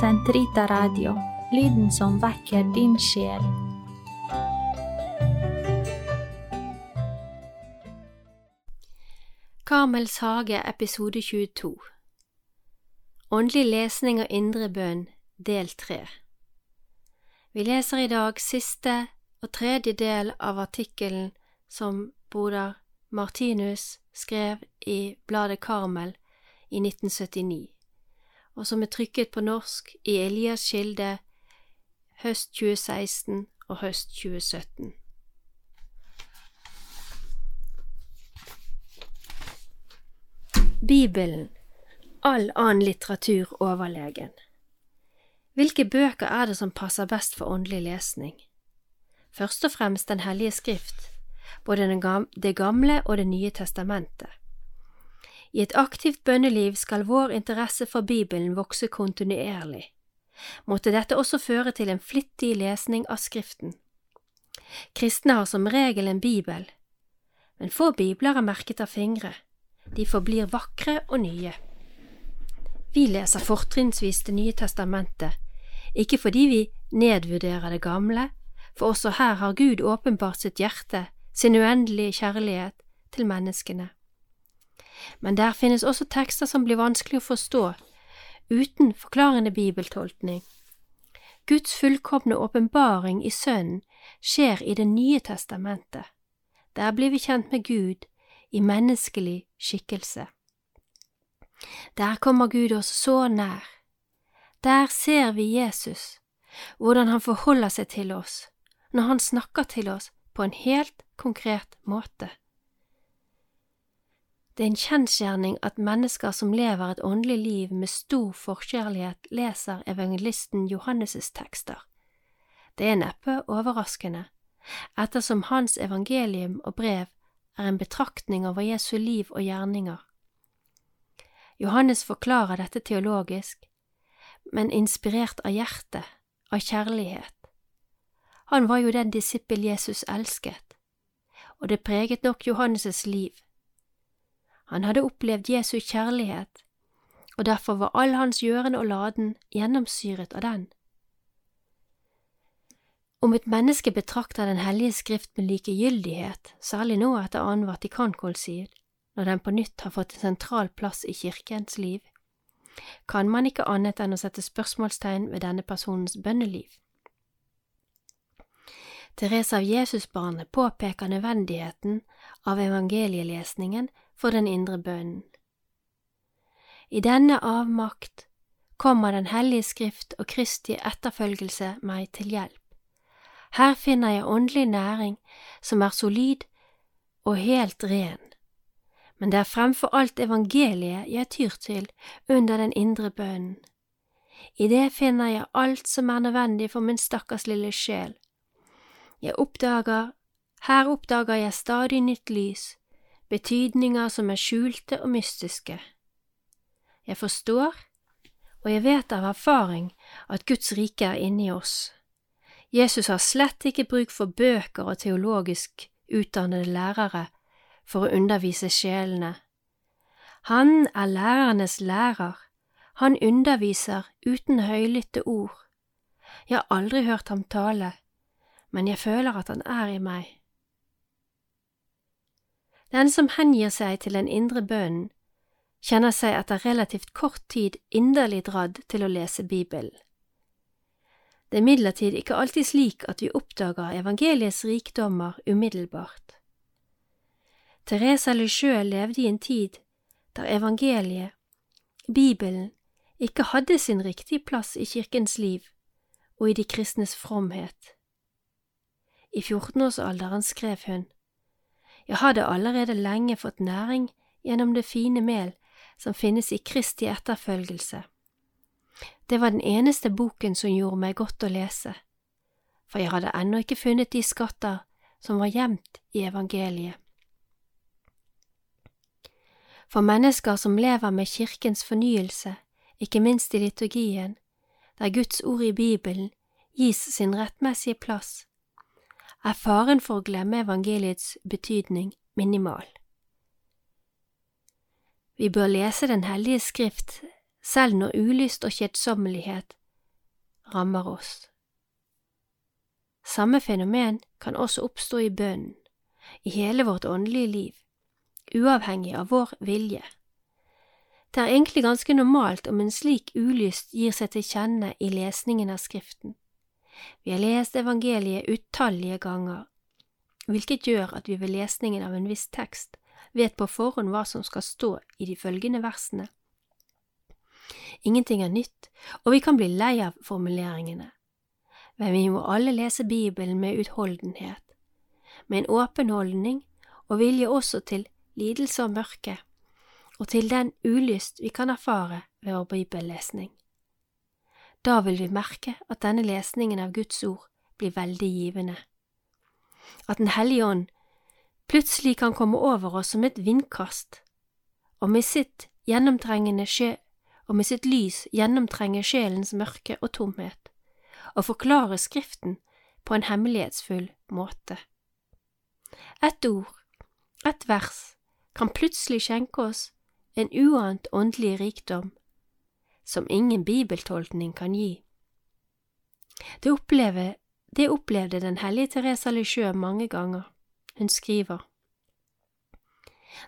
Sentrita Radio, lyden som vekker din sjel. Karmels hage episode 22 Åndelig lesning og indre bønn del 3 Vi leser i dag siste og tredje del av artikkelen som broder Martinus skrev i bladet Karmel i 1979, og som er trykket på norsk i Elias Kilde høst 2016 og høst 2017. Bibelen, all annen litteratur overlegen. Hvilke bøker er det som passer best for åndelig lesning? Først og fremst Den hellige skrift, både Det gamle og Det nye testamentet. I et aktivt bønneliv skal vår interesse for Bibelen vokse kontinuerlig. Måtte dette også føre til en flittig lesning av Skriften. Kristne har som regel en bibel, men få bibler er merket av fingre. De forblir vakre og nye. Vi leser fortrinnsvis Det nye testamentet, ikke fordi vi nedvurderer det gamle, for også her har Gud åpenbart sitt hjerte, sin uendelige kjærlighet til menneskene. Men der finnes også tekster som blir vanskelig å forstå, uten forklarende bibeltolkning. Guds fullkomne åpenbaring i Sønnen skjer i Det nye testamentet. Der blir vi kjent med Gud i menneskelig skikkelse. Der kommer Gud oss så nær. Der ser vi Jesus, hvordan han forholder seg til oss, når han snakker til oss på en helt konkret måte. Det er en kjensgjerning at mennesker som lever et åndelig liv med stor forkjærlighet, leser evangelisten Johannes' tekster. Det er neppe overraskende, ettersom hans evangelium og brev er en betraktning over Jesu liv og gjerninger. Johannes forklarer dette teologisk, men inspirert av hjertet, av kjærlighet. Han var jo den disippel Jesus elsket, og det preget nok Johannes' liv. Han hadde opplevd Jesu kjærlighet, og derfor var all hans gjøren og laden gjennomsyret av den. Om et menneske betrakter Den hellige skrift med likegyldighet, særlig nå etter annen Vatikankonsil, når den på nytt har fått en sentral plass i kirkens liv, kan man ikke annet enn å sette spørsmålstegn ved denne personens bønneliv. Therese av Jesusbarnet påpeker nødvendigheten av evangelielesningen for den indre bønnen. I denne avmakt kommer Den hellige skrift og Kristi etterfølgelse meg til hjelp. Her finner jeg åndelig næring som er solid og helt ren, men det er fremfor alt evangeliet jeg tyr til under den indre bønnen. I det finner jeg alt som er nødvendig for min stakkars lille sjel. Jeg oppdager, her oppdager jeg stadig nytt lys, betydninger som er skjulte og mystiske. Jeg forstår, og jeg vet av erfaring, at Guds rike er inni oss. Jesus har slett ikke bruk for bøker og teologisk utdannede lærere for å undervise sjelene. Han er lærernes lærer, han underviser uten høylytte ord. Jeg har aldri hørt ham tale, men jeg føler at han er i meg. Den som hengir seg til den indre bønnen, kjenner seg etter relativt kort tid inderlig dradd til å lese Bibelen. Det er imidlertid ikke alltid slik at vi oppdager evangeliets rikdommer umiddelbart. Therese Lucheux levde i en tid der evangeliet, Bibelen, ikke hadde sin riktige plass i kirkens liv og i de kristnes fromhet. I 14-årsalderen skrev hun, jeg hadde allerede lenge fått næring gjennom det fine mel som finnes i Kristi etterfølgelse. Det var den eneste boken som gjorde meg godt å lese, for jeg hadde ennå ikke funnet de skatter som var gjemt i evangeliet. For mennesker som lever med kirkens fornyelse, ikke minst i liturgien, der Guds ord i Bibelen gis sin rettmessige plass, er faren for å glemme evangeliets betydning minimal. Vi bør lese Den hellige skrift selv når ulyst og kjedsommelighet rammer oss. Samme fenomen kan også oppstå i bønnen, i hele vårt åndelige liv, uavhengig av vår vilje. Det er egentlig ganske normalt om en slik ulyst gir seg til kjenne i lesningen av Skriften. Vi har lest evangeliet utallige ganger, hvilket gjør at vi ved lesningen av en viss tekst vet på forhånd hva som skal stå i de følgende versene. Ingenting er nytt, og vi kan bli lei av formuleringene. Men vi må alle lese Bibelen med utholdenhet, med en åpen holdning og vilje også til lidelse og mørke, og til den ulyst vi kan erfare ved vår bibellesning. Da vil vi merke at denne lesningen av Guds ord blir veldig givende. At Den hellige ånd plutselig kan komme over oss som et vindkast, og med sitt gjennomtrengende sjel og med sitt lys gjennomtrenge sjelens mørke og tomhet, og forklare Skriften på en hemmelighetsfull måte. Et ord, et vers, kan plutselig skjenke oss en uant åndelig rikdom som ingen bibeltolkning kan gi. Det, oppleve, det opplevde den hellige Teresa Lisieux mange ganger. Hun skriver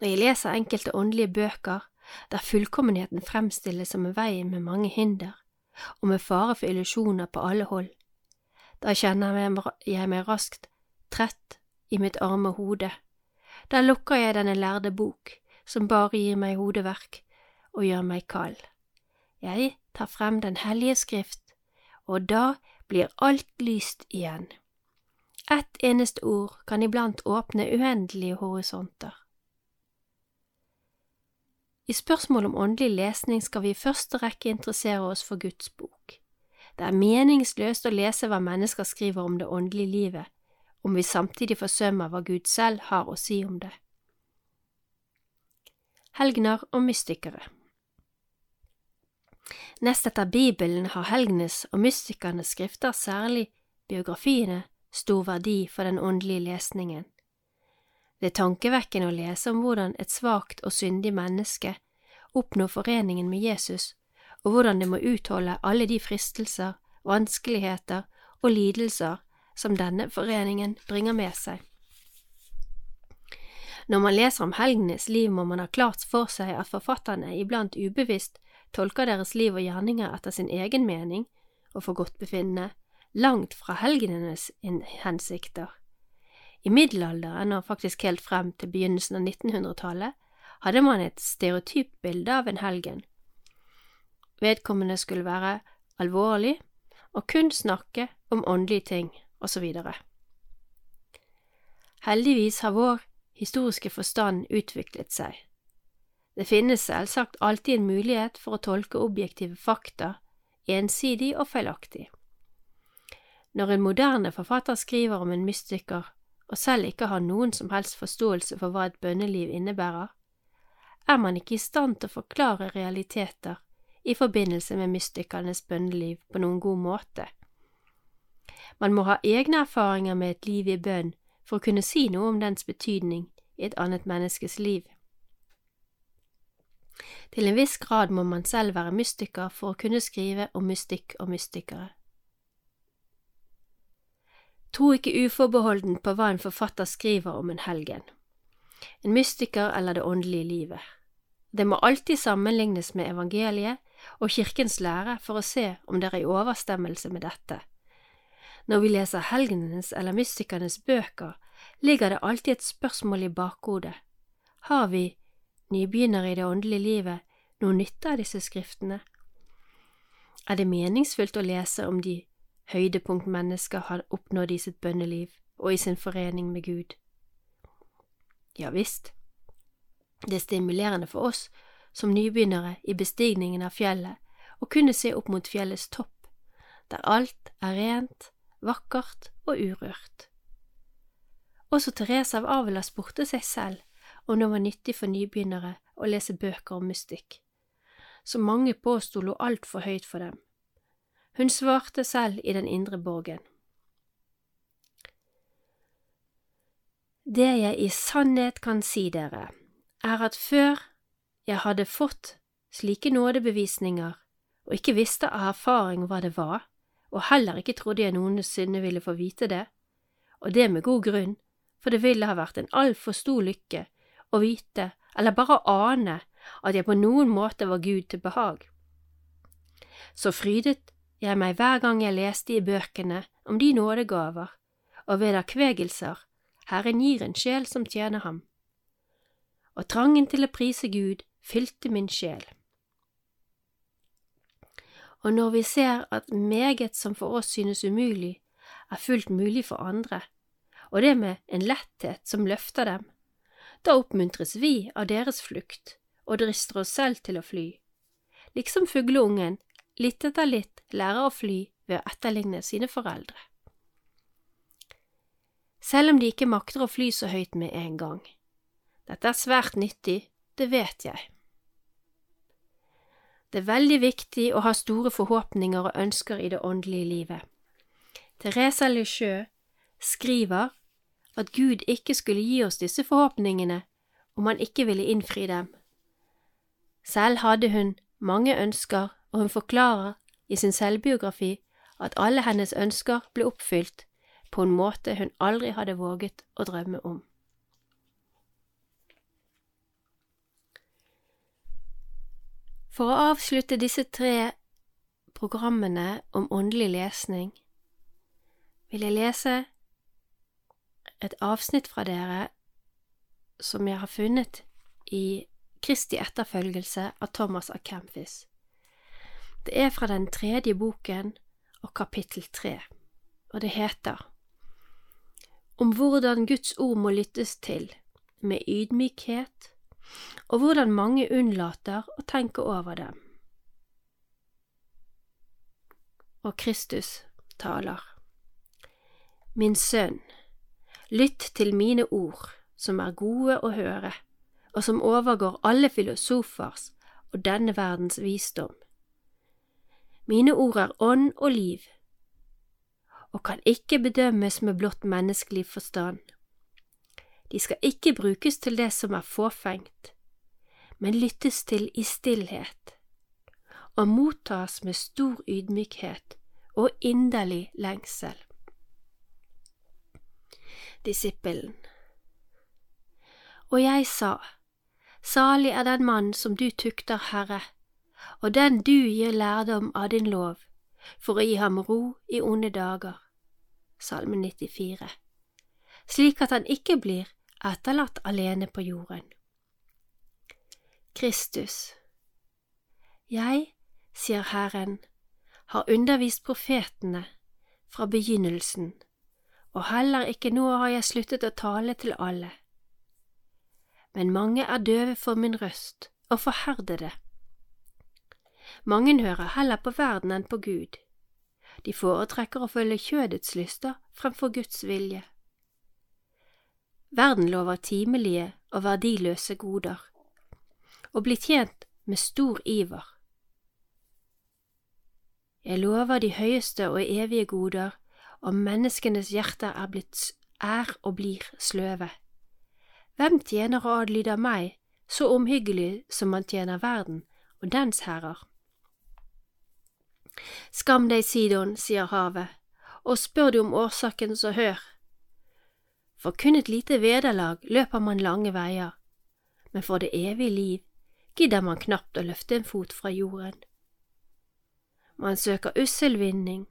Når jeg leser enkelte åndelige bøker, der fullkommenheten fremstilles som en vei med mange hinder, og med fare for illusjoner på alle hold. Da kjenner jeg meg raskt trett i mitt arme hode. Da lukker jeg denne lærde bok, som bare gir meg hodeverk og gjør meg kald. Jeg tar frem Den hellige skrift, og da blir alt lyst igjen. Ett eneste ord kan iblant åpne uendelige horisonter. I spørsmål om åndelig lesning skal vi i første rekke interessere oss for Guds bok. Det er meningsløst å lese hva mennesker skriver om det åndelige livet, om vi samtidig forsømmer hva Gud selv har å si om det. Helgener og mystikere Nest etter Bibelen har helgenes og mystikernes skrifter, særlig biografiene, stor verdi for den åndelige lesningen. Det er tankevekkende å lese om hvordan et svakt og syndig menneske oppnår foreningen med Jesus, og hvordan det må utholde alle de fristelser, vanskeligheter og lidelser som denne foreningen bringer med seg. Når man leser om helgenes liv, må man ha klart for seg at forfatterne iblant ubevisst tolker deres liv og gjerninger etter sin egen mening og forgodtbefinnende, langt fra helgenenes hensikter. I middelalderen, og faktisk helt frem til begynnelsen av 1900-tallet, hadde man et stereotypt bilde av en helgen. Vedkommende skulle være alvorlig og kun snakke om åndelige ting, osv. Heldigvis har vår historiske forstand utviklet seg. Det finnes selvsagt alltid en mulighet for å tolke objektive fakta ensidig og feilaktig. Når en moderne forfatter skriver om en mystiker og selv ikke har noen som helst forståelse for hva et bønneliv innebærer, er man ikke i stand til å forklare realiteter i forbindelse med mystikernes bønneliv på noen god måte. Man må ha egne erfaringer med et liv i bønn for å kunne si noe om dens betydning i et annet menneskes liv. Til en viss grad må man selv være mystiker for å kunne skrive om mystikk og mystikere. Tro ikke uforbeholden på hva en forfatter skriver om en helgen, en mystiker eller det åndelige livet. Det må alltid sammenlignes med evangeliet og kirkens lære for å se om det er i overstemmelse med dette. Når vi leser helgenenes eller mystikernes bøker, ligger det alltid et spørsmål i bakhodet. Har vi, nybegynnere i det åndelige livet, noe nytte av disse skriftene? Er det meningsfullt å lese om de høydepunkt mennesker har oppnådd i sitt bønneliv og i sin forening med Gud. Ja visst, det er stimulerende for oss som nybegynnere i bestigningen av fjellet å kunne se opp mot fjellets topp, der alt er rent, vakkert og urørt. Også Therese av Avila spurte seg selv om det var nyttig for nybegynnere å lese bøker om mystikk, som mange påsto lå altfor høyt for dem. Hun svarte selv i den indre borgen. Det jeg i sannhet kan si dere, er at før jeg hadde fått slike nådebevisninger og ikke visste av erfaring hva det var, og heller ikke trodde jeg noensinne ville få vite det, og det med god grunn, for det ville ha vært en altfor stor lykke å vite, eller bare ane, at jeg på noen måte var Gud til behag. Så frydet jeg meg hver gang jeg leste i bøkene om de nådegaver og vederkvegelser Herren gir en sjel som tjener ham. Og trangen til å prise Gud fylte min sjel. Og når vi ser at meget som for oss synes umulig, er fullt mulig for andre, og det med en letthet som løfter dem, da oppmuntres vi av deres flukt og drister oss selv til å fly, liksom fugleungen litt etter litt lærer å fly ved å etterligne sine foreldre. Selv om de ikke makter å fly så høyt med en gang. Dette er svært nyttig, det vet jeg. Det er veldig viktig å ha store forhåpninger og ønsker i det åndelige livet. Teresa Lecheux skriver at Gud ikke skulle gi oss disse forhåpningene om han ikke ville innfri dem. Selv hadde hun mange ønsker, og hun forklarer i sin selvbiografi at alle hennes ønsker ble oppfylt på en måte hun aldri hadde våget å drømme om. For å avslutte disse tre programmene om åndelig lesning vil jeg lese et avsnitt fra dere som jeg har funnet i Kristi etterfølgelse av Thomas A. Campis. Det er fra den tredje boken og kapittel tre, og det heter Om hvordan Guds ord må lyttes til, med ydmykhet, og hvordan mange unnlater å tenke over dem. Og Kristus taler. Min sønn, lytt til mine ord, som er gode å høre, og som overgår alle filosofers og denne verdens visdom. Mine ord er ånd og liv, og kan ikke bedømmes med blott menneskelig forstand. De skal ikke brukes til det som er fåfengt, men lyttes til i stillhet, og mottas med stor ydmykhet og inderlig lengsel. Disippelen Og jeg sa, Salig er den mann som du tukter, Herre, og den du gir lærdom av din lov, for å gi ham ro i onde dager. Salme 94 Slik at han ikke blir etterlatt alene på jorden. Kristus Jeg, sier Herren, har undervist profetene fra begynnelsen, og heller ikke nå har jeg sluttet å tale til alle. Men mange er døve for min røst og forherdede. Mange hører heller på verden enn på Gud. De foretrekker å følge kjødets lyster fremfor Guds vilje. Verden lover timelige og verdiløse goder, og blir tjent med stor iver. Jeg lover de høyeste og evige goder, og menneskenes hjerter er blitt er og blir sløve. Hvem tjener og adlyder meg så omhyggelig som man tjener verden og dens herrer? Skam deg, Sidon, sier havet, og spør du om årsaken, så hør. For kun et lite vederlag løper man lange veier, men for det evige liv gidder man knapt å løfte en fot fra jorden. Man søker ussel vinning,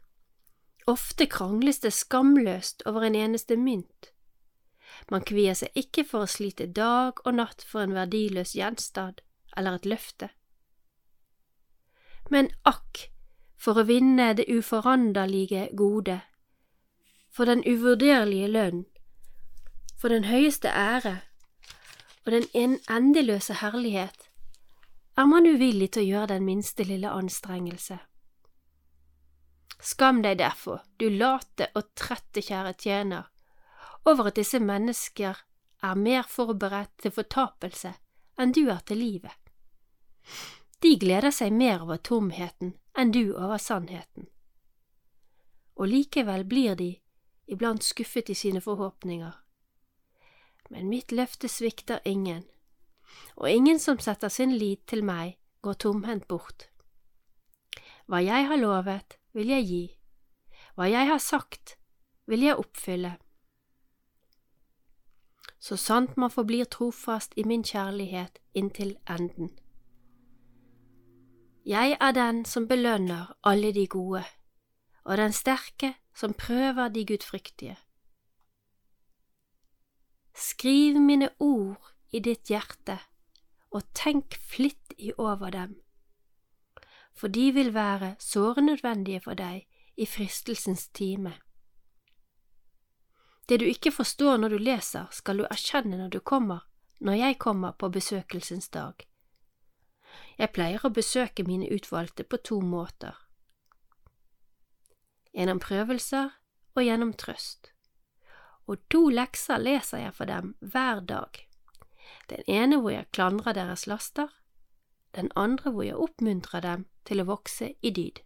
ofte krangles det skamløst over en eneste mynt. Man kvier seg ikke for å slite dag og natt for en verdiløs gjenstand eller et løfte. Men akk, for å vinne det uforanderlige gode, for den uvurderlige lønn, for den høyeste ære og den endeløse herlighet er man uvillig til å gjøre den minste lille anstrengelse. Skam deg derfor, du late og trette kjære tjener, over at disse mennesker er mer forberedt til fortapelse enn du er til livet. De gleder seg mer over tomheten enn du over sannheten. Og likevel blir de iblant skuffet i sine forhåpninger men mitt løfte svikter ingen, og ingen som setter sin lit til meg, går tomhendt bort. Hva jeg har lovet, vil jeg gi, Hva jeg har sagt, vil jeg oppfylle. Så sant man forblir trofast i min kjærlighet inntil enden. Jeg er den som belønner alle de gode, og den sterke som prøver de gudfryktige. Skriv mine ord i ditt hjerte, og tenk flittig over dem, for de vil være såre nødvendige for deg i fristelsens time. Det du ikke forstår når du leser, skal du erkjenne når du kommer, når jeg kommer på besøkelsens dag. Jeg pleier å besøke mine utvalgte på to måter. Gjennom prøvelser og gjennom trøst. Og to lekser leser jeg for dem hver dag. Den ene hvor jeg klandrer deres laster, den andre hvor jeg oppmuntrer dem til å vokse i dyd.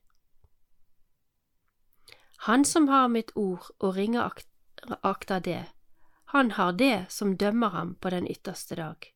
Han som har mitt ord og ringer akter det, han har det som dømmer ham på den ytterste dag.